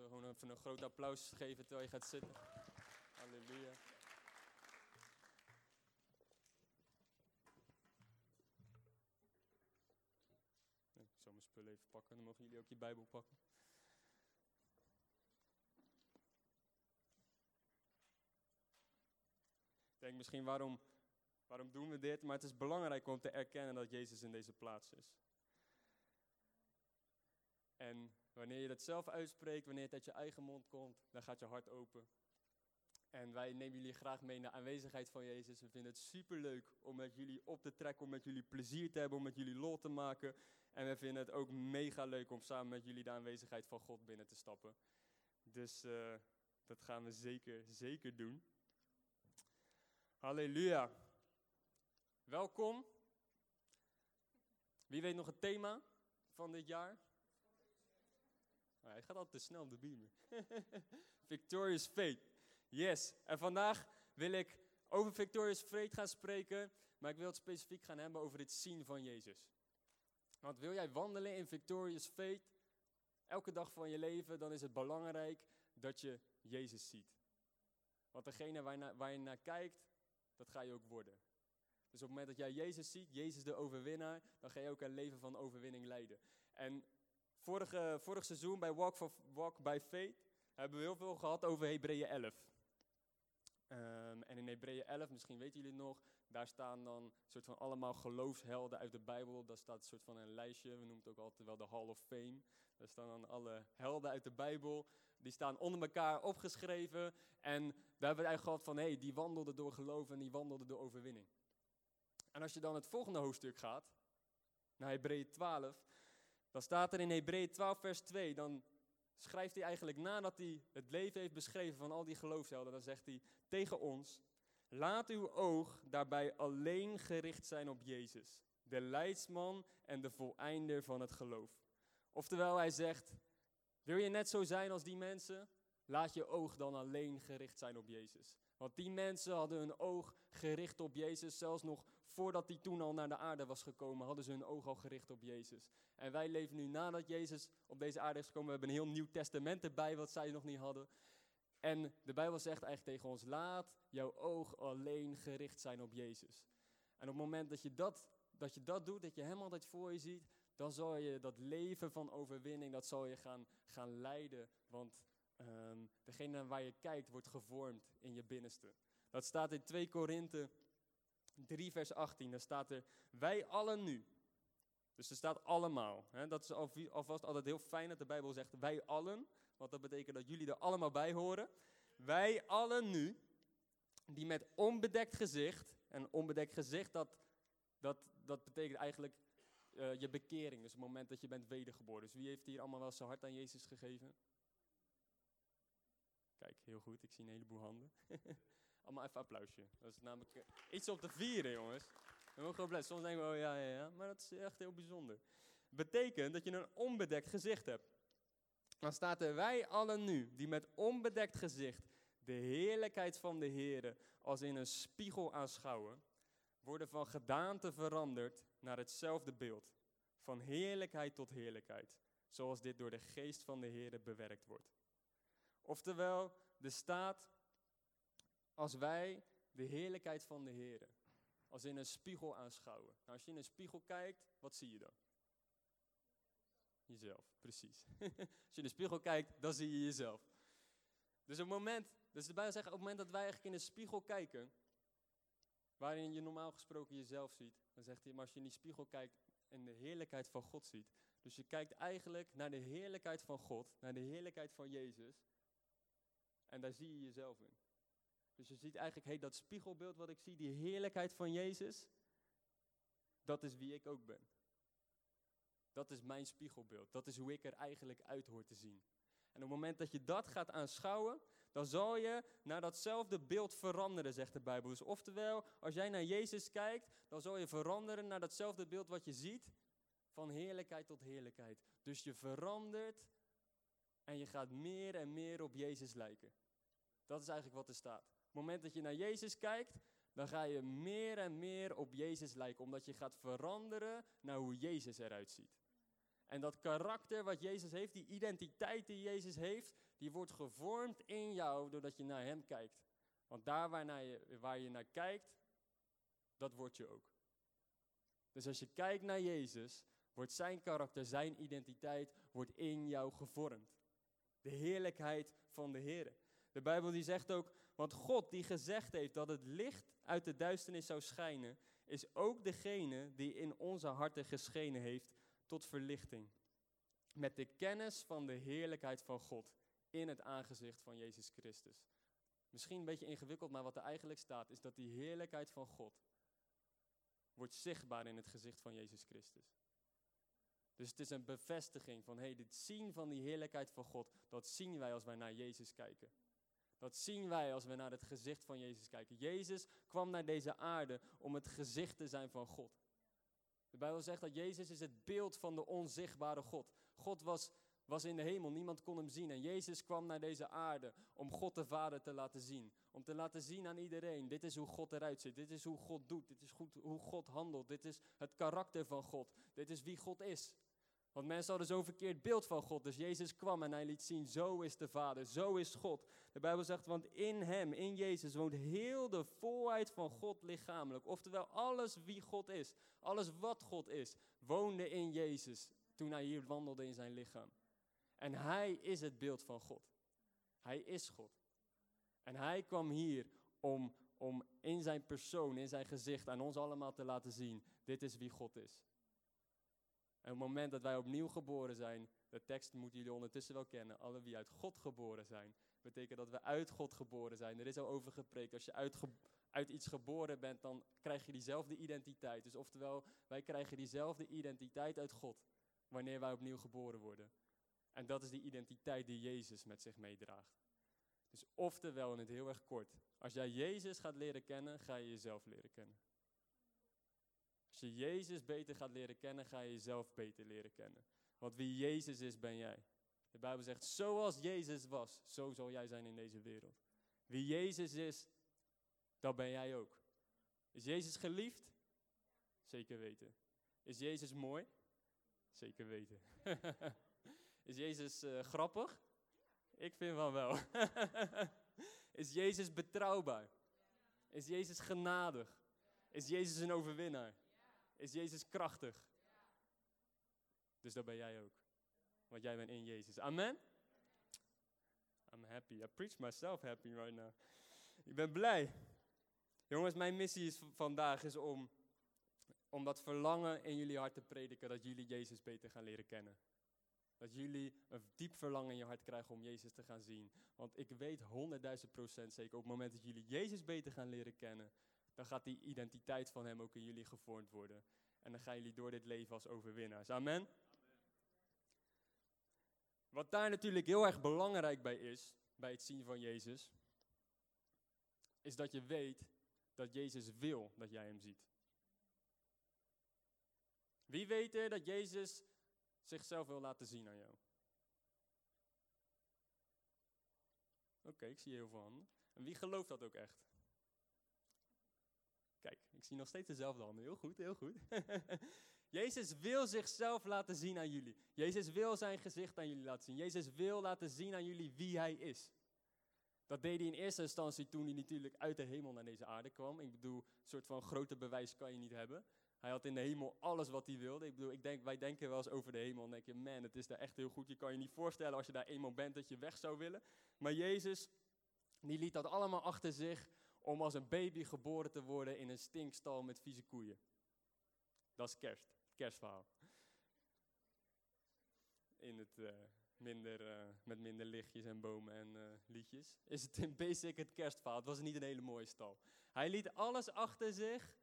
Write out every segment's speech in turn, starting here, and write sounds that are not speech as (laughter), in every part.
We gewoon even een groot applaus geven terwijl je gaat zitten. Halleluja. Ik zal mijn spullen even pakken, dan mogen jullie ook je Bijbel pakken. Ik denk misschien waarom, waarom doen we dit, maar het is belangrijk om te erkennen dat Jezus in deze plaats is. En wanneer je dat zelf uitspreekt, wanneer het uit je eigen mond komt, dan gaat je hart open. En wij nemen jullie graag mee naar de aanwezigheid van Jezus. We vinden het superleuk om met jullie op te trekken, om met jullie plezier te hebben, om met jullie lol te maken. En we vinden het ook mega leuk om samen met jullie de aanwezigheid van God binnen te stappen. Dus uh, dat gaan we zeker, zeker doen. Halleluja. Welkom. Wie weet nog het thema van dit jaar? Oh, hij gaat altijd te snel op de beamer. (laughs) Victorious Faith. Yes. En vandaag wil ik over Victorious Faith gaan spreken. Maar ik wil het specifiek gaan hebben over het zien van Jezus. Want wil jij wandelen in Victorious Faith elke dag van je leven, dan is het belangrijk dat je Jezus ziet. Want degene waar naar, waar je naar kijkt, dat ga je ook worden. Dus op het moment dat jij Jezus ziet, Jezus de overwinnaar, dan ga je ook een leven van overwinning leiden. En vorige, vorig seizoen bij Walk, for, Walk by Faith hebben we heel veel gehad over Hebreeën 11. Um, en in Hebreeën 11, misschien weten jullie het nog, daar staan dan soort van allemaal geloofshelden uit de Bijbel. Daar staat een soort van een lijstje, we noemen het ook altijd wel de Hall of Fame. Daar staan dan alle helden uit de Bijbel, die staan onder elkaar opgeschreven. En daar hebben we eigenlijk gehad van, hé, hey, die wandelden door geloof en die wandelden door overwinning. En als je dan het volgende hoofdstuk gaat, naar Hebreeën 12, dan staat er in Hebreeën 12 vers 2, dan schrijft hij eigenlijk nadat hij het leven heeft beschreven van al die geloofshelden, dan zegt hij tegen ons, laat uw oog daarbij alleen gericht zijn op Jezus, de leidsman en de voleinder van het geloof. Oftewel, hij zegt, wil je net zo zijn als die mensen? Laat je oog dan alleen gericht zijn op Jezus. Want die mensen hadden hun oog gericht op Jezus, zelfs nog voordat hij toen al naar de aarde was gekomen, hadden ze hun oog al gericht op Jezus. En wij leven nu nadat Jezus op deze aarde is gekomen. We hebben een heel nieuw testament erbij, wat zij nog niet hadden. En de Bijbel zegt eigenlijk tegen ons, laat jouw oog alleen gericht zijn op Jezus. En op het moment dat je dat, dat, je dat doet, dat je hem altijd voor je ziet, dan zal je dat leven van overwinning, dat zal je gaan, gaan leiden. Want um, degene waar je kijkt, wordt gevormd in je binnenste. Dat staat in 2 Korinthe 3 vers 18, daar staat er, wij allen nu. Dus er staat allemaal. Hè? Dat is alvast altijd heel fijn dat de Bijbel zegt wij allen, want dat betekent dat jullie er allemaal bij horen. Wij allen nu, die met onbedekt gezicht, en onbedekt gezicht, dat, dat, dat betekent eigenlijk uh, je bekering, dus het moment dat je bent wedergeboren. Dus wie heeft hier allemaal wel zijn hart aan Jezus gegeven? Kijk, heel goed, ik zie een heleboel handen. (laughs) Allemaal even applausje. Dat is namelijk uh, iets op te vieren, jongens. We mogen blij. Soms denken we, oh ja, ja, ja. Maar dat is echt heel bijzonder. Betekent dat je een onbedekt gezicht hebt. Dan staat er, wij allen nu, die met onbedekt gezicht de heerlijkheid van de Heer als in een spiegel aanschouwen, worden van gedaante veranderd naar hetzelfde beeld. Van heerlijkheid tot heerlijkheid. Zoals dit door de geest van de Heer bewerkt wordt. Oftewel, er staat, als wij de heerlijkheid van de Heer als in een spiegel aanschouwen. Nou, als je in een spiegel kijkt, wat zie je dan? Jezelf, precies. (laughs) als je in de spiegel kijkt, dan zie je jezelf. Dus op het moment, dus de Bijbel zegt, op het moment dat wij eigenlijk in een spiegel kijken, waarin je normaal gesproken jezelf ziet, dan zegt hij, maar als je in die spiegel kijkt en de heerlijkheid van God ziet, dus je kijkt eigenlijk naar de heerlijkheid van God, naar de heerlijkheid van Jezus, en daar zie je jezelf in. Dus je ziet eigenlijk, hey, dat spiegelbeeld wat ik zie, die heerlijkheid van Jezus, dat is wie ik ook ben. Dat is mijn spiegelbeeld. Dat is hoe ik er eigenlijk uit hoor te zien. En op het moment dat je dat gaat aanschouwen, dan zal je naar datzelfde beeld veranderen, zegt de Bijbel. Dus oftewel, als jij naar Jezus kijkt, dan zal je veranderen naar datzelfde beeld wat je ziet, van heerlijkheid tot heerlijkheid. Dus je verandert en je gaat meer en meer op Jezus lijken. Dat is eigenlijk wat er staat. Op het moment dat je naar Jezus kijkt, dan ga je meer en meer op Jezus lijken, omdat je gaat veranderen naar hoe Jezus eruit ziet. En dat karakter wat Jezus heeft, die identiteit die Jezus heeft, die wordt gevormd in jou doordat je naar Hem kijkt. Want daar waar, je, waar je naar kijkt, dat word je ook. Dus als je kijkt naar Jezus, wordt zijn karakter, zijn identiteit, wordt in jou gevormd. De heerlijkheid van de Heer. De Bijbel die zegt ook, want God die gezegd heeft dat het licht uit de duisternis zou schijnen, is ook degene die in onze harten geschenen heeft tot verlichting. Met de kennis van de heerlijkheid van God in het aangezicht van Jezus Christus. Misschien een beetje ingewikkeld, maar wat er eigenlijk staat is dat die heerlijkheid van God wordt zichtbaar in het gezicht van Jezus Christus. Dus het is een bevestiging van, hey, dit zien van die heerlijkheid van God, dat zien wij als wij naar Jezus kijken. Dat zien wij als we naar het gezicht van Jezus kijken. Jezus kwam naar deze aarde om het gezicht te zijn van God. De Bijbel zegt dat Jezus is het beeld van de onzichtbare God. God was, was in de hemel, niemand kon hem zien. En Jezus kwam naar deze aarde om God de Vader te laten zien. Om te laten zien aan iedereen, dit is hoe God eruit ziet. Dit is hoe God doet. Dit is goed, hoe God handelt. Dit is het karakter van God. Dit is wie God is. Want mensen hadden zo'n verkeerd beeld van God. Dus Jezus kwam en hij liet zien, zo is de Vader, zo is God. De Bijbel zegt, want in hem, in Jezus, woont heel de volheid van God lichamelijk. Oftewel, alles wie God is, alles wat God is, woonde in Jezus toen hij hier wandelde in zijn lichaam. En hij is het beeld van God. Hij is God. En hij kwam hier om, om in zijn persoon, in zijn gezicht aan ons allemaal te laten zien, dit is wie God is. En op het moment dat wij opnieuw geboren zijn, de tekst moeten jullie ondertussen wel kennen, alle wie uit God geboren zijn, betekent dat we uit God geboren zijn. Er is al over gepreekt, als je uit, uit iets geboren bent, dan krijg je diezelfde identiteit. Dus oftewel, wij krijgen diezelfde identiteit uit God, wanneer wij opnieuw geboren worden. En dat is die identiteit die Jezus met zich meedraagt. Dus oftewel, in het heel erg kort, als jij Jezus gaat leren kennen, ga je jezelf leren kennen. Als je Jezus beter gaat leren kennen, ga je jezelf beter leren kennen. Want wie Jezus is, ben jij. De Bijbel zegt, zoals Jezus was, zo zal jij zijn in deze wereld. Wie Jezus is, dat ben jij ook. Is Jezus geliefd? Zeker weten. Is Jezus mooi? Zeker weten. (laughs) is Jezus uh, grappig? Ik vind van wel. (laughs) is Jezus betrouwbaar? Is Jezus genadig? Is Jezus een overwinnaar? Is Jezus krachtig. Dus dat ben jij ook. Want jij bent in Jezus. Amen? I'm happy. I preach myself happy right now. Ik ben blij. Jongens, mijn missie is vandaag is om, om dat verlangen in jullie hart te prediken, dat jullie Jezus beter gaan leren kennen. Dat jullie een diep verlangen in je hart krijgen om Jezus te gaan zien. Want ik weet honderdduizend procent zeker, op het moment dat jullie Jezus beter gaan leren kennen, dan gaat die identiteit van Hem ook in jullie gevormd worden. En dan gaan jullie door dit leven als overwinnaars. Amen. Wat daar natuurlijk heel erg belangrijk bij is, bij het zien van Jezus, is dat je weet dat Jezus wil dat jij Hem ziet. Wie weet er dat Jezus zichzelf wil laten zien aan jou? Oké, ik zie heel veel handen. En wie gelooft dat ook echt? Kijk, ik zie nog steeds dezelfde handen. Heel goed, heel goed. (laughs) Jezus wil zichzelf laten zien aan jullie. Jezus wil zijn gezicht aan jullie laten zien. Jezus wil laten zien aan jullie wie hij is. Dat deed hij in eerste instantie toen hij natuurlijk uit de hemel naar deze aarde kwam. Ik bedoel, een soort van grote bewijs kan je niet hebben. Hij had in de hemel alles wat hij wilde. Ik bedoel, ik denk, wij denken wel eens over de hemel en denken, man, het is daar echt heel goed. Je kan je niet voorstellen als je daar eenmaal bent dat je weg zou willen. Maar Jezus, die liet dat allemaal achter zich om als een baby geboren te worden in een stinkstal met vieze koeien. Dat is kerst, kerstverhaal. In het, uh, minder, uh, met minder lichtjes en bomen en uh, liedjes. Is het in basic het kerstverhaal. Het was niet een hele mooie stal. Hij liet alles achter zich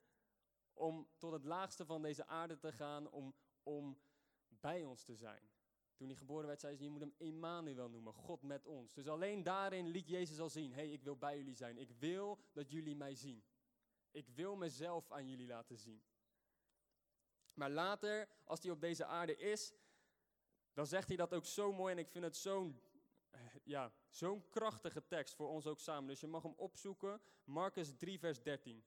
om tot het laagste van deze aarde te gaan, om, om bij ons te zijn. Toen hij geboren werd, zei ze, je moet hem Emmanuel noemen, God met ons. Dus alleen daarin liet Jezus al zien, hé, hey, ik wil bij jullie zijn. Ik wil dat jullie mij zien. Ik wil mezelf aan jullie laten zien. Maar later, als hij op deze aarde is, dan zegt hij dat ook zo mooi. En ik vind het zo'n ja, zo'n krachtige tekst voor ons ook samen. Dus je mag hem opzoeken. Marcus 3, vers 13.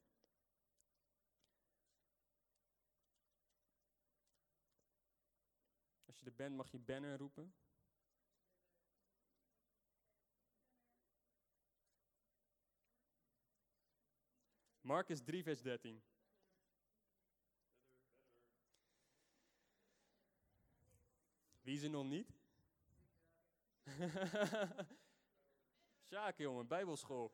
Bent, mag je banner roepen. Marcus 3, vers 13. Wie is er nog niet? (laughs) Sjaak, jongen, bijbelschool.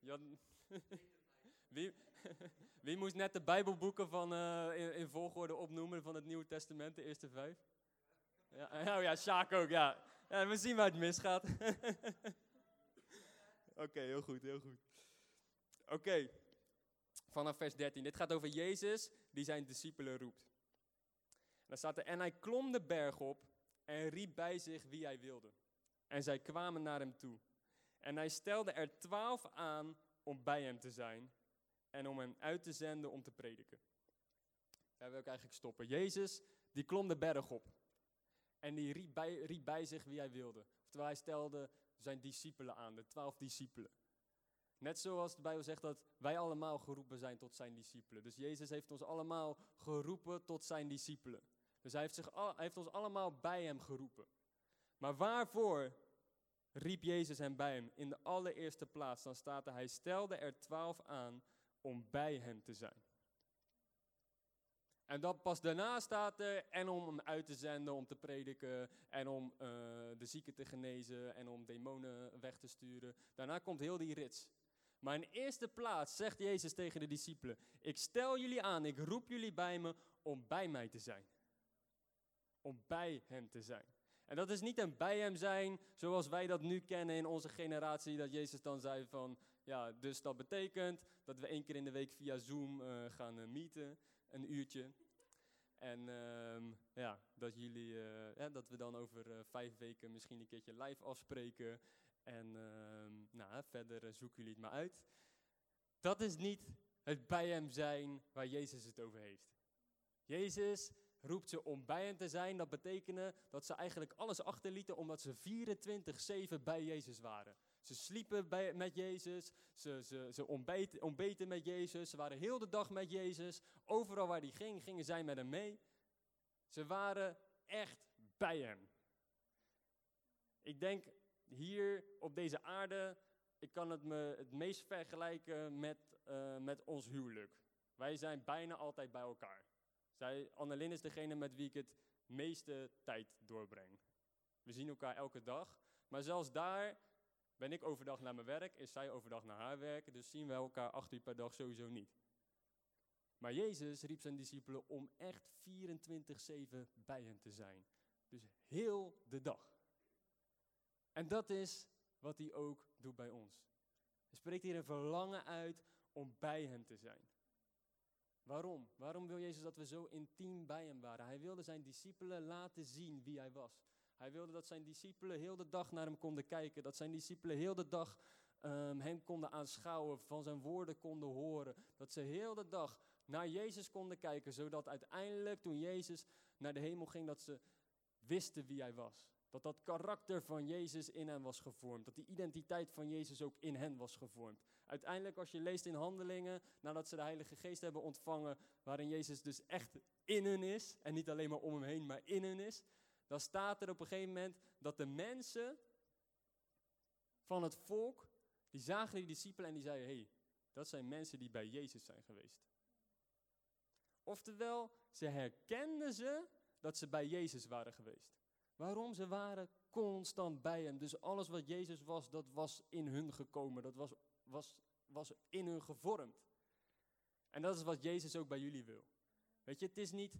Jan, (laughs) wie, (laughs) wie moest net de bijbelboeken van, eh, in, volgorde opnoemen van het Nieuwe Testament, de eerste vijf? Ja, oh ja, Sjaak ook, ja. We zien waar het misgaat. (laughs) Oké, heel goed, heel goed. Oké, vanaf vers 13. Dit gaat over Jezus die zijn discipelen roept. Dan staat er, en hij klom de berg op en riep bij zich wie hij wilde. En zij kwamen naar hem toe. En hij stelde er twaalf aan om bij hem te zijn en om hem uit te zenden om te prediken. Daar wil ik eigenlijk stoppen. Jezus, die klom de berg op. En die riep bij, riep bij zich wie hij wilde. Oftewel, hij stelde zijn discipelen aan, de twaalf discipelen. Net zoals de Bijbel zegt dat wij allemaal geroepen zijn tot zijn discipelen. Dus Jezus heeft ons allemaal geroepen tot zijn discipelen. Dus hij heeft, zich hij heeft ons allemaal bij hem geroepen. Maar waarvoor riep Jezus hem bij hem? In de allereerste plaats, dan staat er, hij stelde er twaalf aan om bij hem te zijn. En dan pas daarna staat er, en om hem uit te zenden, om te prediken, en om uh, de zieken te genezen, en om demonen weg te sturen. Daarna komt heel die rits. Maar in eerste plaats zegt Jezus tegen de discipelen, ik stel jullie aan, ik roep jullie bij me om bij mij te zijn. Om bij hem te zijn. En dat is niet een bij hem zijn zoals wij dat nu kennen in onze generatie, dat Jezus dan zei van, ja, dus dat betekent dat we één keer in de week via Zoom uh, gaan uh, meeten, een uurtje. En um, ja, dat, jullie, ja, dat we dan over vijf weken misschien een keertje live afspreken. En uh, nou, verder zoeken jullie het maar uit. Dat is niet het bij hem zijn waar Jezus het over heeft. Jezus roept ze om bij hem te zijn. Dat betekende dat ze eigenlijk alles achterlieten omdat ze 24-7 bij Jezus waren. Ze sliepen bij, met Jezus, ze, ze, ze ontbeten, met Jezus, ze waren heel de dag met Jezus. Overal waar hij ging, gingen zij met hem mee. Ze waren echt bij hem. Ik denk hier op deze aarde, ik kan het me het meest vergelijken met, uh, met ons huwelijk. Wij zijn bijna altijd bij elkaar. Zij, Annelien is degene met wie ik het meeste tijd doorbreng. We zien elkaar elke dag, maar zelfs daar ben ik overdag naar mijn werk, is zij overdag naar haar werk, dus zien we elkaar acht uur per dag sowieso niet. Maar Jezus riep zijn discipelen om echt 24-7 bij hem te zijn. Dus heel de dag. En dat is wat hij ook doet bij ons. Hij spreekt hier een verlangen uit om bij hem te zijn. Waarom? Waarom wil Jezus dat we zo intiem bij hem waren? Hij wilde zijn discipelen laten zien wie hij was. Hij wilde dat zijn discipelen heel de dag naar hem konden kijken. Dat zijn discipelen heel de dag um, hem konden aanschouwen, van zijn woorden konden horen. Dat ze heel de dag naar Jezus konden kijken, zodat uiteindelijk toen Jezus naar de hemel ging, dat ze wisten wie hij was. Dat dat karakter van Jezus in hen was gevormd. Dat die identiteit van Jezus ook in hen was gevormd. Uiteindelijk, als je leest in handelingen, nadat ze de Heilige Geest hebben ontvangen, waarin Jezus dus echt in hen is, en niet alleen maar om hem heen, maar in hen is, dan staat er op een gegeven moment dat de mensen van het volk, die zagen die discipelen en die zeiden, hey, dat zijn mensen die bij Jezus zijn geweest. Oftewel, ze herkenden ze dat ze bij Jezus waren geweest. Waarom? Ze waren constant bij hem. Dus alles wat Jezus was, dat was in hun gekomen. Dat was, was, was in hun gevormd. En dat is wat Jezus ook bij jullie wil. Weet je, het is niet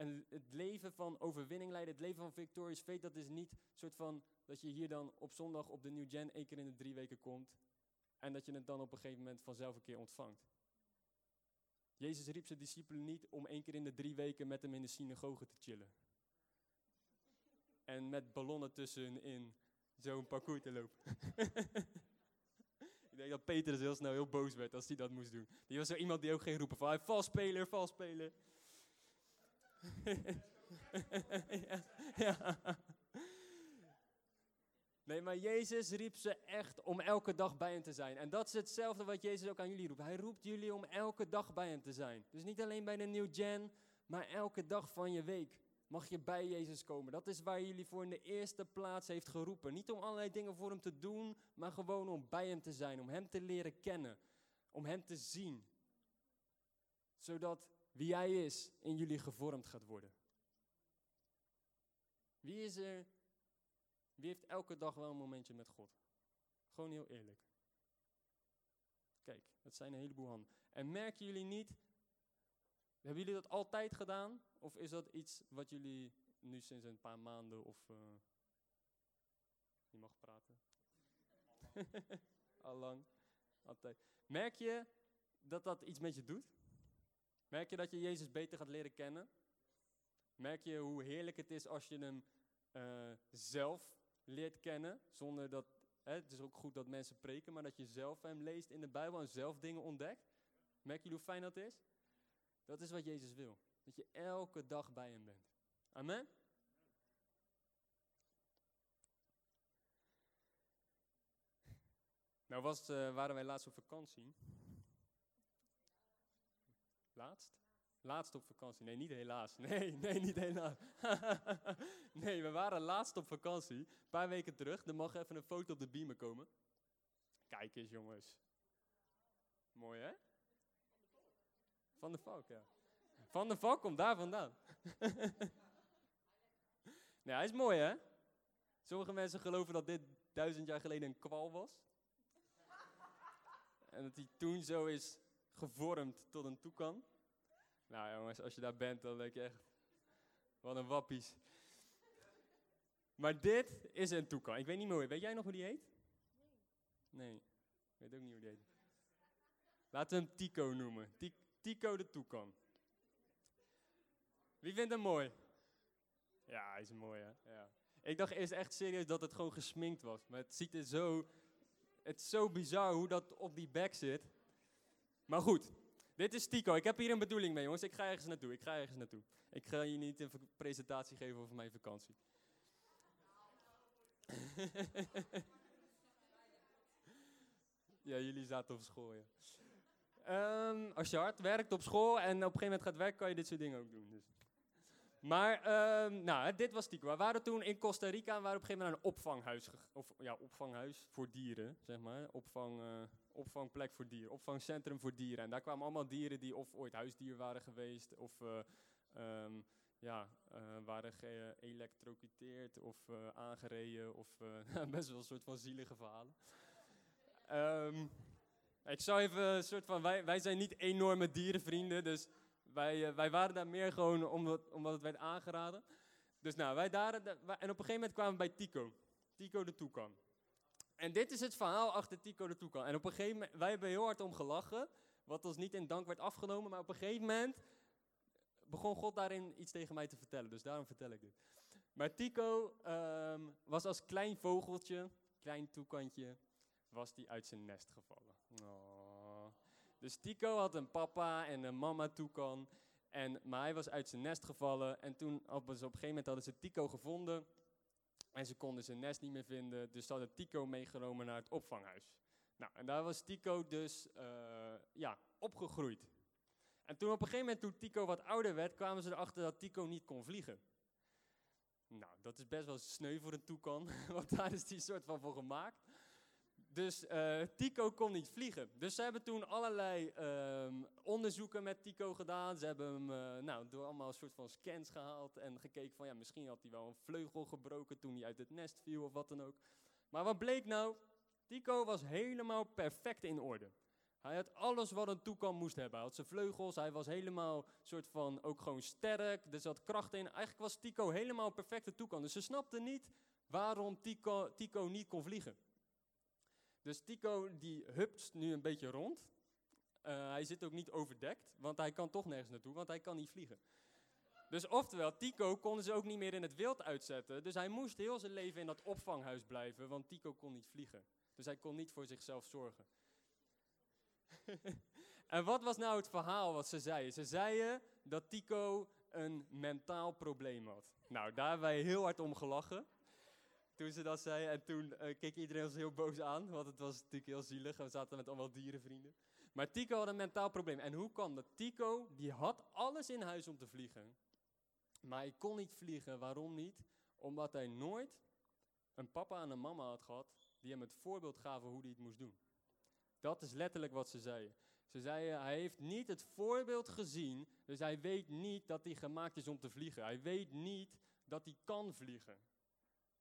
een, het leven van overwinning leiden, het leven van victorious faith, dat is niet soort van dat je hier dan op zondag op de New Gen één keer in de drie weken komt en dat je het dan op een gegeven moment vanzelf een keer ontvangt. Jezus riep zijn discipelen niet om één keer in de drie weken met hem in de synagoge te chillen en met ballonnen tussenin zo'n parcours te lopen. (laughs) ik denk dat Peter heel snel heel boos werd als hij dat moest doen. Die was zo iemand die ook ging roepen van, vals speler, vals speler. (laughs) Nee, maar Jezus riep ze echt om elke dag bij hem te zijn. En dat is hetzelfde wat Jezus ook aan jullie roept. Hij roept jullie om elke dag bij hem te zijn. Dus niet alleen bij de New Gen, maar elke dag van je week. mag je bij Jezus komen. Dat is waar jullie voor in de eerste plaats heeft geroepen. Niet om allerlei dingen voor hem te doen, maar gewoon om bij hem te zijn, om hem te leren kennen, om hem te zien. Zodat wie hij is in jullie gevormd gaat worden. Wie is er, wie heeft elke dag wel een momentje met God? Gewoon heel eerlijk. Kijk, dat zijn een heleboel handen. En merken jullie niet, hebben jullie dat altijd gedaan? Of is dat iets wat jullie nu sinds een paar maanden of... Uh, je mag praten. (laughs) Allang. Altijd. Merk je dat dat iets met je doet? Merk je dat je Jezus beter gaat leren kennen? Merk je hoe heerlijk het is als je hem uh, zelf leert kennen, zonder dat Hè, het is ook goed dat mensen preken, maar dat je zelf hem leest in de Bijbel en zelf dingen ontdekt. Merk je hoe fijn dat is? Dat is wat Jezus wil. Dat je elke dag bij hem bent. Amen? Nou was, uh, waren wij laatst op vakantie. Laatst? Laatst op vakantie. Nee, niet helaas. (laughs) Nee, nee, niet helaas. (laughs) nee, we waren laatst op vakantie. Een paar weken terug. Er mag even een foto op de beamer komen. Kijk eens, jongens. Mooi, hè? Van de Valk, ja. Van de Valk komt daar vandaan. (laughs) nee, hij is mooi, hè? Sommige mensen geloven dat dit duizend jaar geleden een kwal was. En dat hij toen zo is gevormd tot een toekan. Nou jongens, als je daar bent, dan denk je echt, wat een wappies. Maar dit is een toekan. Ik weet niet meer, weet jij nog hoe die heet? Nee. Ik weet ook niet hoe die heet. Laten we hem Tico noemen. Tico de toekan. Wie vindt hem mooi? Ja, hij is mooi hè. Ja. Ik dacht eerst echt serieus dat het gewoon gesminkt was. Maar het ziet er zo... Het is zo bizar hoe dat op die bek zit. Maar goed, dit is Tico. Ik heb hier een bedoeling mee, jongens. Ik ga ergens naartoe. Ik ga ergens naartoe. Ik ga je niet een presentatie geven over mijn vakantie. (laughs) ja, jullie zaten op school, ja. Ehm, als je hard werkt op school en op een gegeven moment gaat werken, kan je dit soort dingen ook doen. Dus. Maar, um, nou, dit was Tico. We waren toen in Costa Rica en waren op een gegeven moment naar een opvanghuis. Of ja, opvanghuis voor dieren, zeg maar. Opvang, uh, opvangplek voor dieren. Opvangcentrum voor dieren. En daar kwamen allemaal dieren die of ooit huisdier waren geweest. Of uh, um, ja, uh, waren geëlectrocuteerd of aangereden. Of (laughs) best wel een soort van zielige verhalen. Um, ik zou even een soort van, wij, wij zijn niet enorme dierenvrienden, dus wij, wij waren daar meer gewoon omdat, omdat het werd aangeraden. Dus nou, wij daar, en op een gegeven moment kwamen we bij Tico. Tico de Toekan. En dit is het verhaal achter Tico de Toekan. En op een gegeven moment, wij hebben heel hard om gelachen, wat ons niet in dank werd afgenomen, maar op een gegeven moment begon God daarin iets tegen mij te vertellen. Dus daarom vertel ik dit. Maar Tico um, was als klein vogeltje, klein toekantje, was die uit zijn nest gevallen. Oh. Dus Tico had een papa en een mama toekan. En, maar hij was uit zijn nest gevallen. En toen op, op een gegeven moment hadden ze Tico gevonden. En ze konden zijn nest niet meer vinden. Dus ze hadden Tico meegenomen naar het opvanghuis. Nou, en daar was Tico dus uh, ja, opgegroeid. En toen op een gegeven moment, toen Tico wat ouder werd, kwamen ze erachter dat Tico niet kon vliegen. Nou, dat is best wel sneu voor een toekan, (laughs) want daar is die soort van voor gemaakt. Dus uh, Tico kon niet vliegen. Dus ze hebben toen allerlei um, onderzoeken met Tico gedaan. Ze hebben hem uh, nou, door allemaal een soort van scans gehaald en gekeken van ja, misschien had hij wel een vleugel gebroken toen hij uit het nest viel of wat dan ook. Maar wat bleek nou? Tico was helemaal perfect in orde. Hij had alles wat een toekan moest hebben. Hij had zijn vleugels, hij was helemaal soort van ook gewoon sterk. Er zat kracht in. Eigenlijk was Tico helemaal perfecte toekan. Dus ze snapten niet waarom Tico, Tico niet kon vliegen. Dus Tico die hupt nu een beetje rond. Uh, hij zit ook niet overdekt, want hij kan toch nergens naartoe, want hij kan niet vliegen. Dus oftewel, Tico konden ze ook niet meer in het wild uitzetten. Dus hij moest heel zijn leven in dat opvanghuis blijven, want Tico kon niet vliegen. Dus hij kon niet voor zichzelf zorgen. (laughs) en wat was nou het verhaal wat ze zeiden? Ze zeiden dat Tico een mentaal probleem had. Nou, daar hebben wij heel hard om gelachen toen ze dat zei. En toen uh, keek iedereen ons heel boos aan, want het was natuurlijk heel zielig. We zaten met allemaal dierenvrienden. Maar Tico had een mentaal probleem. En hoe kwam dat? Tico, die had alles in huis om te vliegen. Maar hij kon niet vliegen. Waarom niet? Omdat hij nooit een papa en een mama had gehad die hem het voorbeeld gaven hoe hij het moest doen. Dat is letterlijk wat ze zeiden. Ze zeiden, hij heeft niet het voorbeeld gezien, dus hij weet niet dat hij gemaakt is om te vliegen. Hij weet niet dat hij kan vliegen.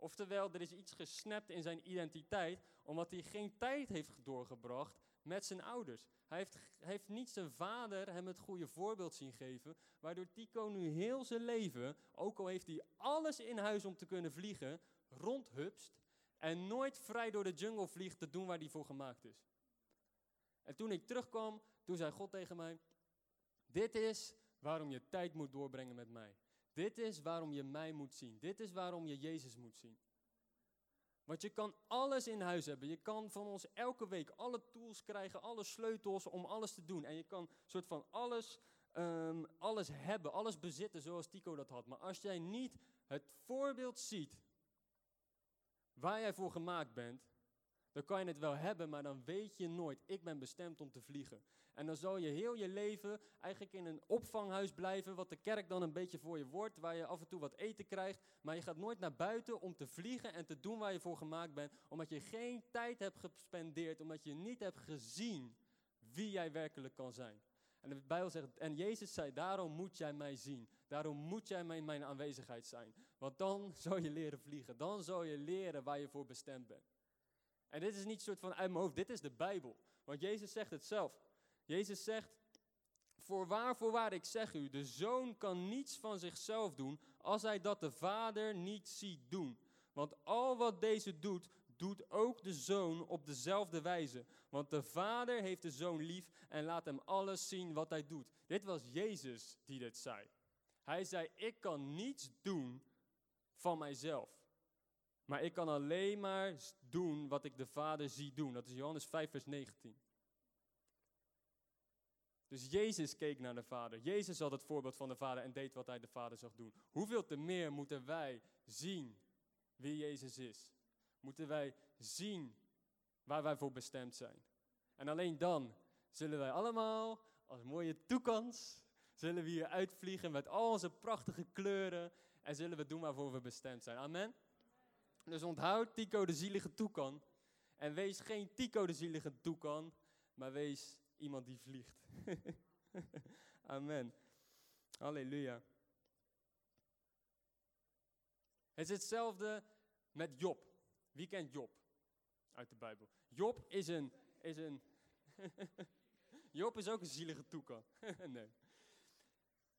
Oftewel, er is iets gesnapt in zijn identiteit, omdat hij geen tijd heeft doorgebracht met zijn ouders. Hij heeft, heeft niet zijn vader hem het goede voorbeeld zien geven, waardoor Tico nu heel zijn leven, ook al heeft hij alles in huis om te kunnen vliegen, rondhupst en nooit vrij door de jungle vliegt te doen waar hij voor gemaakt is. En toen ik terugkwam, toen zei God tegen mij, dit is waarom je tijd moet doorbrengen met mij. Dit is waarom je mij moet zien. Dit is waarom je Jezus moet zien. Want je kan alles in huis hebben. Je kan van ons elke week alle tools krijgen, alle sleutels om alles te doen. En je kan soort van alles, ehm, alles hebben, alles bezitten zoals Tico dat had. Maar als jij niet het voorbeeld ziet waar jij voor gemaakt bent, dan kan je het wel hebben, maar dan weet je nooit, ik ben bestemd om te vliegen. En dan zal je heel je leven eigenlijk in een opvanghuis blijven, wat de kerk dan een beetje voor je wordt, waar je af en toe wat eten krijgt, maar je gaat nooit naar buiten om te vliegen en te doen waar je voor gemaakt bent, omdat je geen tijd hebt gespendeerd, omdat je niet hebt gezien wie jij werkelijk kan zijn. En de Bijbel zegt, en Jezus zei, daarom moet jij mij zien. Daarom moet jij in mijn aanwezigheid zijn. Want dan zal je leren vliegen. Dan zal je leren waar je voor bestemd bent. En dit is niet een soort van uit mijn hoofd, dit is de Bijbel. Want Jezus zegt het zelf. Jezus zegt, voorwaar, voorwaar, ik zeg u, de zoon kan niets van zichzelf doen als hij dat de vader niet ziet doen. Want al wat deze doet, doet ook de zoon op dezelfde wijze. Want de vader heeft de zoon lief en laat hem alles zien wat hij doet. Dit was Jezus die dit zei. Hij zei, ik kan niets doen van mijzelf. Maar ik kan alleen maar doen wat ik de Vader zie doen. Dat is Johannes 5, vers 19. Dus Jezus keek naar de Vader. Jezus had het voorbeeld van de Vader en deed wat hij de Vader zag doen. Hoeveel te meer moeten wij zien wie Jezus is? Moeten wij zien waar wij voor bestemd zijn? En alleen dan zullen wij allemaal als mooie toekans, zullen we hier uitvliegen met al onze prachtige kleuren en zullen we doen waarvoor we bestemd zijn. Amen. Dus onthoud Tico de zielige toekan. En wees geen Tico de zielige toekan, maar wees iemand die vliegt. (laughs) Amen. Halleluja. Het is hetzelfde met Job. Wie kent Job uit de Bijbel? Job is een. Is een (laughs) Job is ook een zielige toekan. (laughs) nee.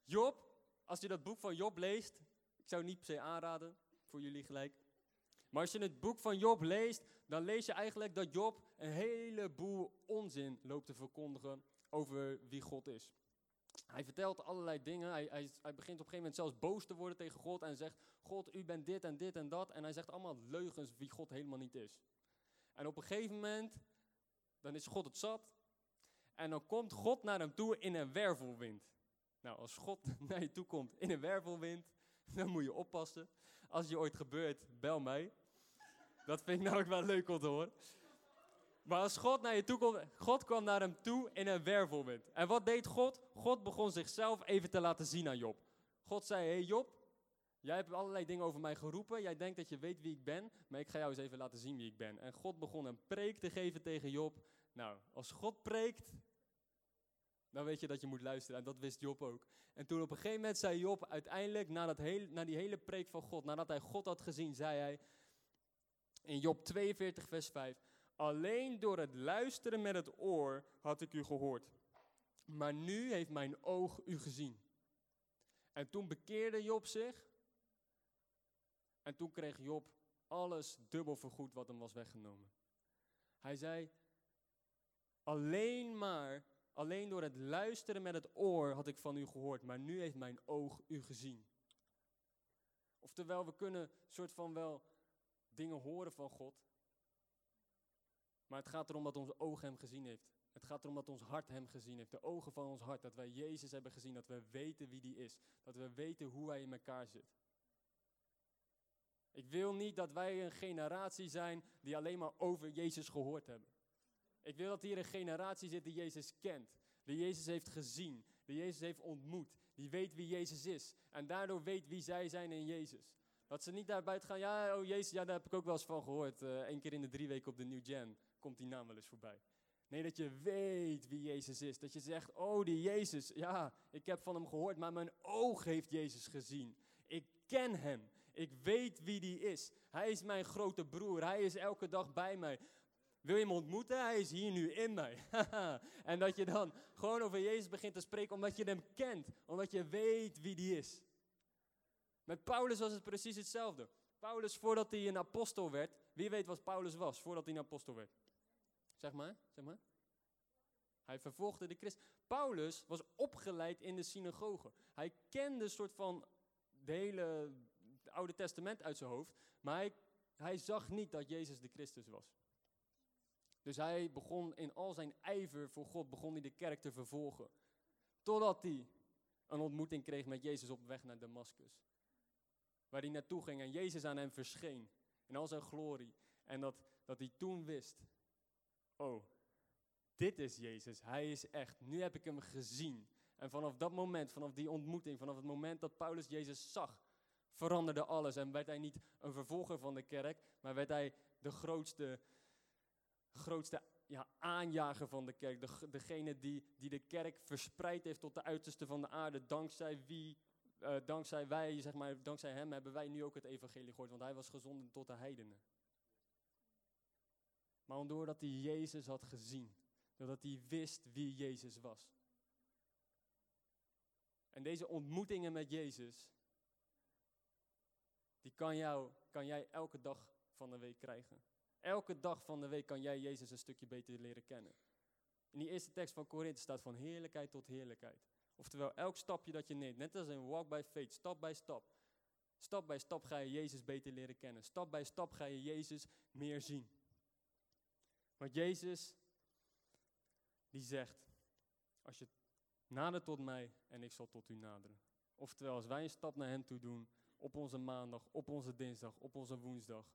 Job, als je dat boek van Job leest, ik zou het niet per se aanraden voor jullie gelijk. Maar als je het boek van Job leest, dan lees je eigenlijk dat Job een heleboel onzin loopt te verkondigen over wie God is. Hij vertelt allerlei dingen. Hij, hij, hij, begint op een gegeven moment zelfs boos te worden tegen God en zegt: God, u bent dit en dit en dat. En hij zegt allemaal leugens wie God helemaal niet is. En op een gegeven moment, dan is God het zat. En dan komt God naar hem toe in een wervelwind. Nou, als God (laughs) naar je toe komt in een wervelwind, dan moet je oppassen. Als je ooit gebeurt, bel mij. Dat vind ik namelijk wel leuk om te horen. Maar als God naar je toe komt, God kwam naar hem toe in een wervelwind. En wat deed God? God begon zichzelf even te laten zien aan Job. God zei, hey Job, jij hebt allerlei dingen over mij geroepen. Jij denkt dat je weet wie ik ben, maar ik ga jou eens even laten zien wie ik ben. En God begon een preek te geven tegen Job. Nou, als God preekt, dan weet je dat je moet luisteren. En dat wist Job ook. En toen op een gegeven moment zei Job uiteindelijk, na, dat hele, na die hele preek van God, nadat hij God had gezien, zei hij in Job 42, vers 5, alleen door het luisteren met het oor had ik u gehoord. Maar nu heeft mijn oog u gezien. En toen bekeerde Job zich. En toen kreeg Job alles dubbel vergoed wat hem was weggenomen. Hij zei, alleen maar Alleen door het luisteren met het oor had ik van u gehoord, maar nu heeft mijn oog u gezien. Oftewel, we kunnen soort van wel dingen horen van God, maar het gaat erom dat ons oog hem gezien heeft. Het gaat erom dat ons hart hem gezien heeft. De ogen van ons hart. Dat wij Jezus hebben gezien. Dat we weten wie die is. Dat we weten hoe hij in elkaar zit. Ik wil niet dat wij een generatie zijn die alleen maar over Jezus gehoord hebben. Ik wil dat hier een generatie zit die Jezus kent. Die Jezus heeft gezien. Die Jezus heeft ontmoet. Die weet wie Jezus is. En daardoor weet wie zij zijn in Jezus. Dat ze niet daar buiten gaan, ja, oh Jezus, ja, daar heb ik ook wel eens van gehoord. Eén eh, keer in de drie weken op de New Gen komt die naam wel eens voorbij. Nee, dat je weet wie Jezus is. Dat je zegt, oh die Jezus, ja, ik heb van hem gehoord, maar mijn oog heeft Jezus gezien. Ik ken hem. Ik weet wie die is. Hij is mijn grote broer. Hij is elke dag bij mij. Wil je hem ontmoeten? Hij is hier nu in mij. (laughs) en dat je dan gewoon over Jezus begint te spreken omdat je hem kent. Omdat je weet wie die is. Met Paulus was het precies hetzelfde. Paulus, voordat hij een apostel werd, wie weet wat Paulus was voordat hij een apostel werd? Zeg maar, zeg maar. Hij vervolgde de christen. Paulus was opgeleid in de synagoge. Hij kende een soort van de hele Oude Testament uit zijn hoofd, maar hij, hij zag niet dat Jezus de Christus was. Dus hij begon in al zijn ijver voor God, begon hij de kerk te vervolgen. Totdat hij een ontmoeting kreeg met Jezus op weg naar Damascus. Waar hij naartoe ging en Jezus aan hem verscheen. In al zijn glorie. En dat, dat hij toen wist, oh, dit is Jezus, hij is echt. Nu heb ik hem gezien. En vanaf dat moment, vanaf die ontmoeting, vanaf het moment dat Paulus Jezus zag, veranderde alles. En werd hij niet een vervolger van de kerk, maar werd hij de grootste, grootste ja, aanjager van de kerk. De, degene die, die de kerk verspreid heeft tot de uiterste van de aarde. Dankzij wie, uh, dankzij wij, zeg maar, dankzij hem hebben wij nu ook het evangelie gehoord. Want hij was gezonden tot de heidenen. Maar doordat hij Jezus had gezien. Doordat hij wist wie Jezus was. En deze ontmoetingen met Jezus, die kan, jou, kan jij elke dag van de week krijgen. Elke dag van de week kan jij Jezus een stukje beter leren kennen. In die eerste tekst van Korinthe staat van heerlijkheid tot heerlijkheid. Oftewel, elk stapje dat je neemt, net als een walk by faith, stap bij stap. Stap bij stap ga je Jezus beter leren kennen. Stap bij stap ga je Jezus meer zien. Want Jezus, die zegt, als je nadert tot mij en ik zal tot u naderen. Oftewel, als wij een stap naar hem toe doen, op onze maandag, op onze dinsdag, op onze woensdag,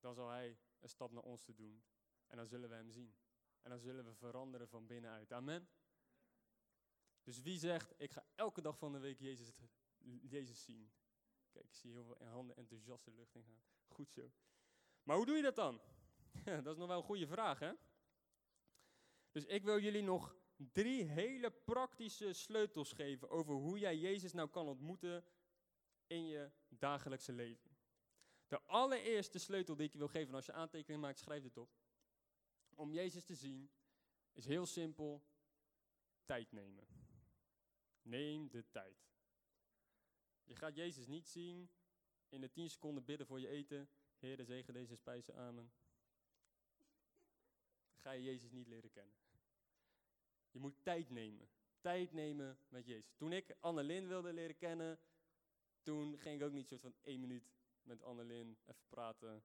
dan zal hij een stap naar ons te doen. En dan zullen we hem zien. En dan zullen we veranderen van binnenuit. Amen. Dus wie zegt, ik ga elke dag van de week Jezus, zien. Kijk, ik zie heel veel handen enthousiast de lucht in gaan. Goed zo. Maar hoe doe je dat dan? (laughs) dat is nog wel een goede vraag, hè? Dus ik wil jullie nog drie hele praktische sleutels geven over hoe jij Jezus nou kan ontmoeten in je dagelijkse leven. De allereerste sleutel die ik je wil geven, als je aantekeningen maakt, schrijf dit op. Om Jezus te zien, is heel simpel, tijd nemen. Neem de tijd. Je gaat Jezus niet zien in de 10 seconden bidden voor je eten. Heer, zegen deze spijzen, amen. Ga je Jezus niet leren kennen. Je moet tijd nemen. Tijd nemen met Jezus. Toen ik Annelien wilde leren kennen, toen ging ik ook niet soort van één minuut met Annelien even praten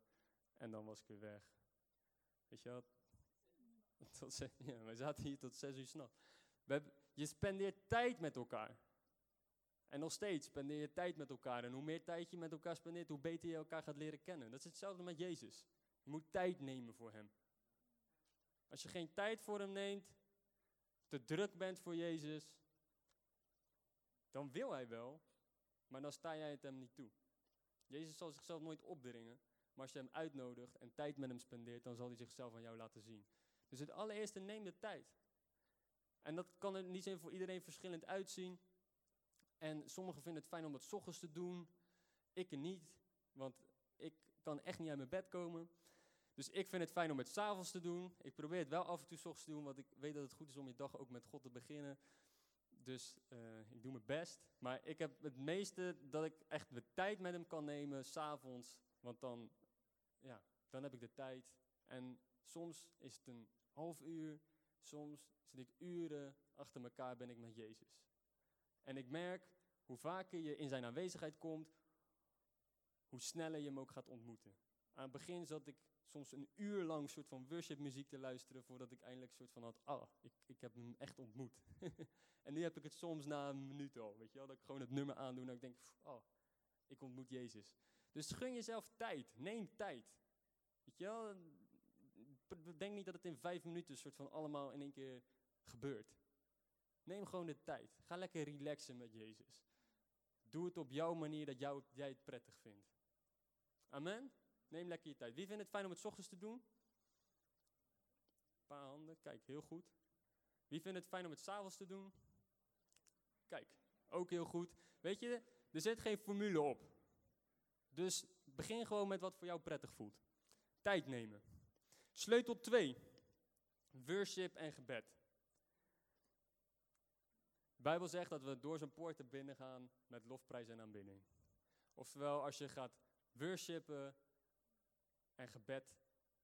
en dan was ik weer weg. Weet je wat? (laughs) Tot wij zaten hier tot zes uur s'nachts. Je spendeert tijd met elkaar. En nog steeds spendeer je tijd met elkaar. En hoe meer tijd je met elkaar spendeert, hoe beter je elkaar gaat leren kennen. Dat is hetzelfde met Jezus. Je moet tijd nemen voor Hem. Als je geen tijd voor Hem neemt, te druk bent voor Jezus, dan wil Hij wel, maar dan sta jij het Hem niet toe. Jezus zal zichzelf nooit opdringen, maar als je Hem uitnodigt en tijd met Hem spendeert, dan zal Hij zichzelf aan jou laten zien. Dus het allereerste, neem de tijd. En dat kan er niet zijn voor iedereen verschillend uitzien. En sommigen vinden het fijn om s ochtends te doen. Ik niet, want ik kan echt niet uit mijn bed komen. Dus ik vind het fijn om het s'avonds te doen. Ik probeer het wel af en toe s ochtends te doen, want ik weet dat het goed is om je dag ook met God te beginnen. Dus uh, ik doe mijn best. Maar ik heb het meeste dat ik echt de tijd met hem kan nemen s'avonds. Want dan, ja, dan heb ik de tijd. En soms is het een half uur. Soms zit ik uren achter elkaar ben ik met Jezus. En ik merk hoe vaker je in zijn aanwezigheid komt, hoe sneller je hem ook gaat ontmoeten. Aan het begin zat ik soms een uur lang soort van worship muziek te luisteren voordat ik eindelijk soort van had, ah, ik, ik heb hem echt ontmoet. (laughs) en nu heb ik het soms na een minuut al, weet je wel, dat ik gewoon het nummer aandoe en ik denk, oh, ik ontmoet Jezus. Dus gun jezelf tijd, neem tijd. Weet je wel, denk niet dat het in vijf minuten soort van allemaal in één keer gebeurt. Neem gewoon de tijd. Ga lekker relaxen met Jezus. Doe het op jouw manier dat jou, jij het prettig vindt. Amen? Neem lekker je tijd. Wie vindt het fijn om het ochtends te doen? Een paar handen. Kijk, heel goed. Wie vindt het fijn om het s'avonds te doen? Kijk, ook heel goed. Weet je, er zit geen formule op. Dus begin gewoon met wat voor jou prettig voelt. Tijd nemen. Sleutel 2. Worship en gebed. De Bijbel zegt dat we door zijn binnen gaan met lofprijs en aanbidding. Oftewel, als je gaat worshipen en gebed.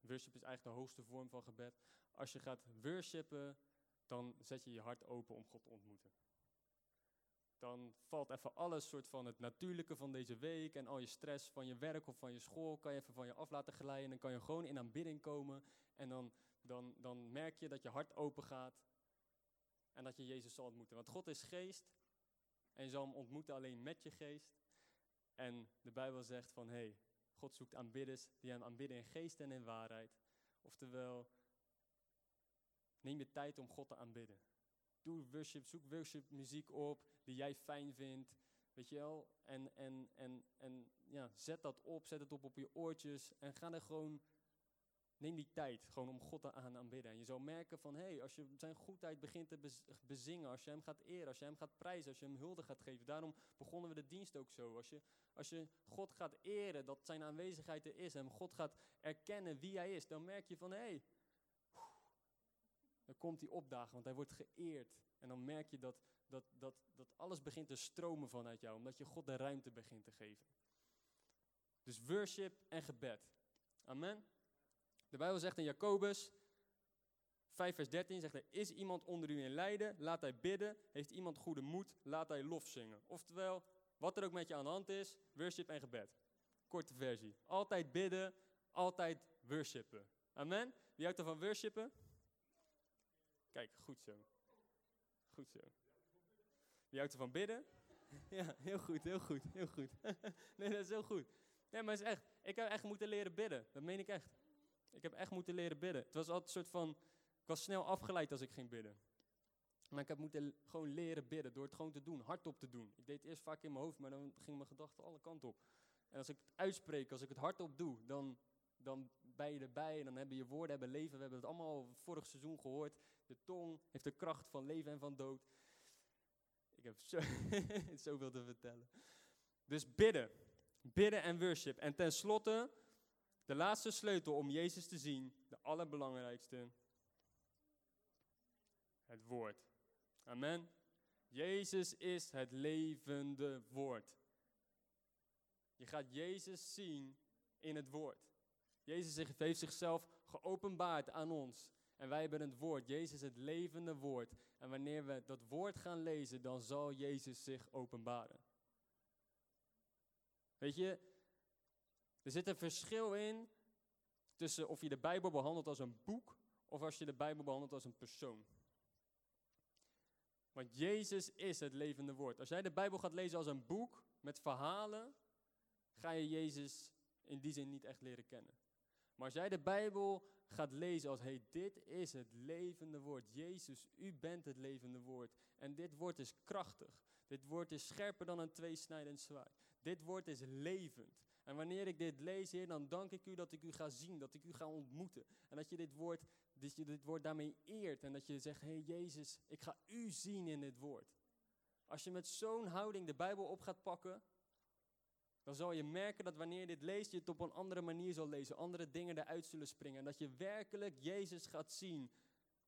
Worship is eigenlijk de hoogste vorm van gebed. Als je gaat worshipen, dan zet je je hart open om God te ontmoeten. Dan valt even alles soort van het natuurlijke van deze week en al je stress van je werk of van je school kan je even van je af laten glijden. En dan kan je gewoon in aanbidding komen en dan, dan, dan merk je dat je hart open gaat en dat je Jezus zal ontmoeten. Want God is geest en je zal hem ontmoeten alleen met je geest. En de Bijbel zegt van, hé, hey, God zoekt aanbidders die hem aanbidden in geest en in waarheid. Oftewel, neem de tijd om God te aanbidden. Doe worship, zoek worship muziek op die jij fijn vindt. Weet je wel? En, en, en, en ja, zet dat op, zet het op op je oortjes en ga er gewoon Neem die tijd gewoon om God te aan aanbidden. En je zal merken van, hé, hey, als je zijn goedheid begint te bezingen, als je hem gaat eren, als je hem gaat prijzen, als je hem hulde gaat geven. Daarom begonnen we de dienst ook zo. Als je, als je God gaat eren, dat zijn aanwezigheid er is, en God gaat erkennen wie hij is, dan merk je van, hé, hey, dan komt hij opdagen, want hij wordt geëerd. En dan merk je dat, dat, dat, dat alles begint te stromen vanuit jou, omdat je God de ruimte begint te geven. Dus worship en gebed. Amen. De Bijbel zegt in Jacobus 5 vers 13, zegt hij, is iemand onder u in lijden, laat hij bidden. Heeft iemand goede moed, laat hij lof zingen. Oftewel, wat er ook met je aan de hand is, worship en gebed. Korte versie. Altijd bidden, altijd worshipen. Amen? Wie houdt er van worshipen? Kijk, goed zo. Goed zo. Wie houdt er van bidden? (laughs) Ja, heel goed, heel goed, heel goed. (laughs) nee, dat is heel goed. Nee, maar het is echt, ik heb echt moeten leren bidden. Dat meen ik echt. Ik heb echt moeten leren bidden. Het was altijd een soort van, ik was snel afgeleid als ik ging bidden. Maar ik heb moeten gewoon leren bidden door het gewoon te doen, hardop te doen. Ik deed het eerst vaak in mijn hoofd, maar dan ging mijn gedachten alle kanten op. En als ik het uitspreek, als ik het hardop doe, dan, dan ben je erbij en dan hebben je woorden hebben leven. We hebben het allemaal vorig seizoen gehoord. De tong heeft de kracht van leven en van dood. Ik heb zo, (laughs) zoveel te vertellen. Dus bidden. Bidden en worship. En tenslotte de laatste sleutel om Jezus te zien, de allerbelangrijkste, het woord. Amen. Jezus is het levende woord. Je gaat Jezus zien in het woord. Jezus heeft zichzelf geopenbaard aan ons. En wij hebben het woord. Jezus het levende woord. En wanneer we dat woord gaan lezen, dan zal Jezus zich openbaren. Weet je, er zit een verschil in tussen of je de Bijbel behandelt als een boek of als je de Bijbel behandelt als een persoon. Want Jezus is het levende woord. Als jij de Bijbel gaat lezen als een boek met verhalen, ga je Jezus in die zin niet echt leren kennen. Maar als jij de Bijbel gaat lezen als, hey, dit is het levende woord. Jezus, u bent het levende woord. En dit woord is krachtig. Dit woord is scherper dan een tweesnijdend zwaard. Dit woord is levend. En wanneer ik dit lees, Heer, dan dank ik u dat ik u ga zien, dat ik u ga ontmoeten. En dat je dit woord, dit woord daarmee eert. En dat je zegt, hey, Jezus, ik ga u zien in dit woord. Als je met zo'n houding de Bijbel op gaat pakken, dan zal je merken dat wanneer je dit leest, je het op een andere manier zal lezen. Andere dingen eruit zullen springen. En dat je werkelijk Jezus gaat zien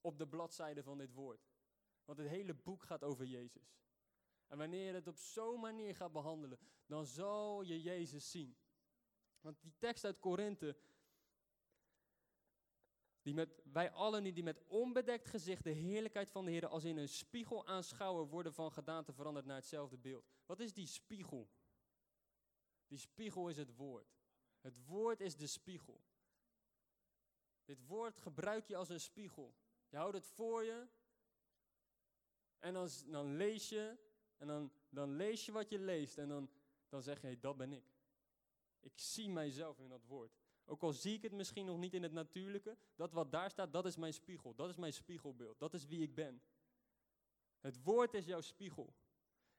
op de bladzijde van dit woord. Want het hele boek gaat over Jezus. En wanneer je het op zo'n manier gaat behandelen, dan zal je Jezus zien. Want die tekst uit Korinthe, die met, wij allen die met onbedekt gezicht de heerlijkheid van de Heer als in een spiegel aanschouwen, worden van gedaante veranderd naar hetzelfde beeld. Wat is die spiegel? Die spiegel is het woord. Het woord is de spiegel. Dit woord gebruik je als een spiegel. Je houdt het voor je en dan, dan lees je en dan, dan lees je wat je leest en dan, dan zeg je, hey, dat ben ik. Ik zie mijzelf in dat woord. Ook al zie ik het misschien nog niet in het natuurlijke, dat wat daar staat, dat is mijn spiegel. Dat is mijn spiegelbeeld. Dat is wie ik ben. Het woord is jouw spiegel.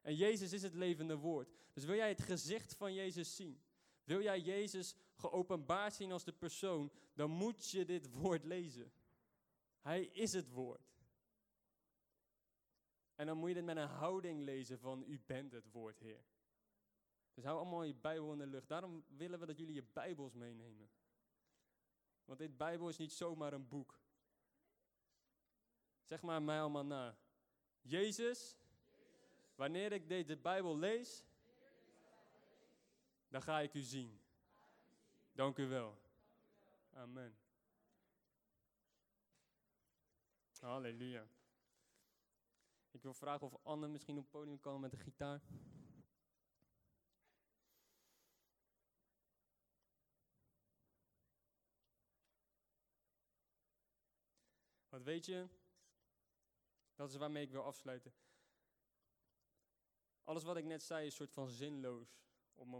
En Jezus is het levende woord. Dus wil jij het gezicht van Jezus zien? Wil jij Jezus geopenbaard zien als de persoon? Dan moet je dit woord lezen. Hij is het woord. En dan moet je dit met een houding lezen van u bent het woord, Heer. Dus hou allemaal je Bijbel in de lucht. Daarom willen we dat jullie je Bijbels meenemen. Want dit Bijbel is niet zomaar een boek. Zeg maar mij allemaal na. Jezus, wanneer ik deze Bijbel lees, dan ga ik u zien. Dank u wel. Amen. Halleluja. Ik wil vragen of Anne misschien op het podium kan met de gitaar. Want weet je, dat is waarmee ik wil afsluiten. Alles wat ik net zei is een soort van zinloos.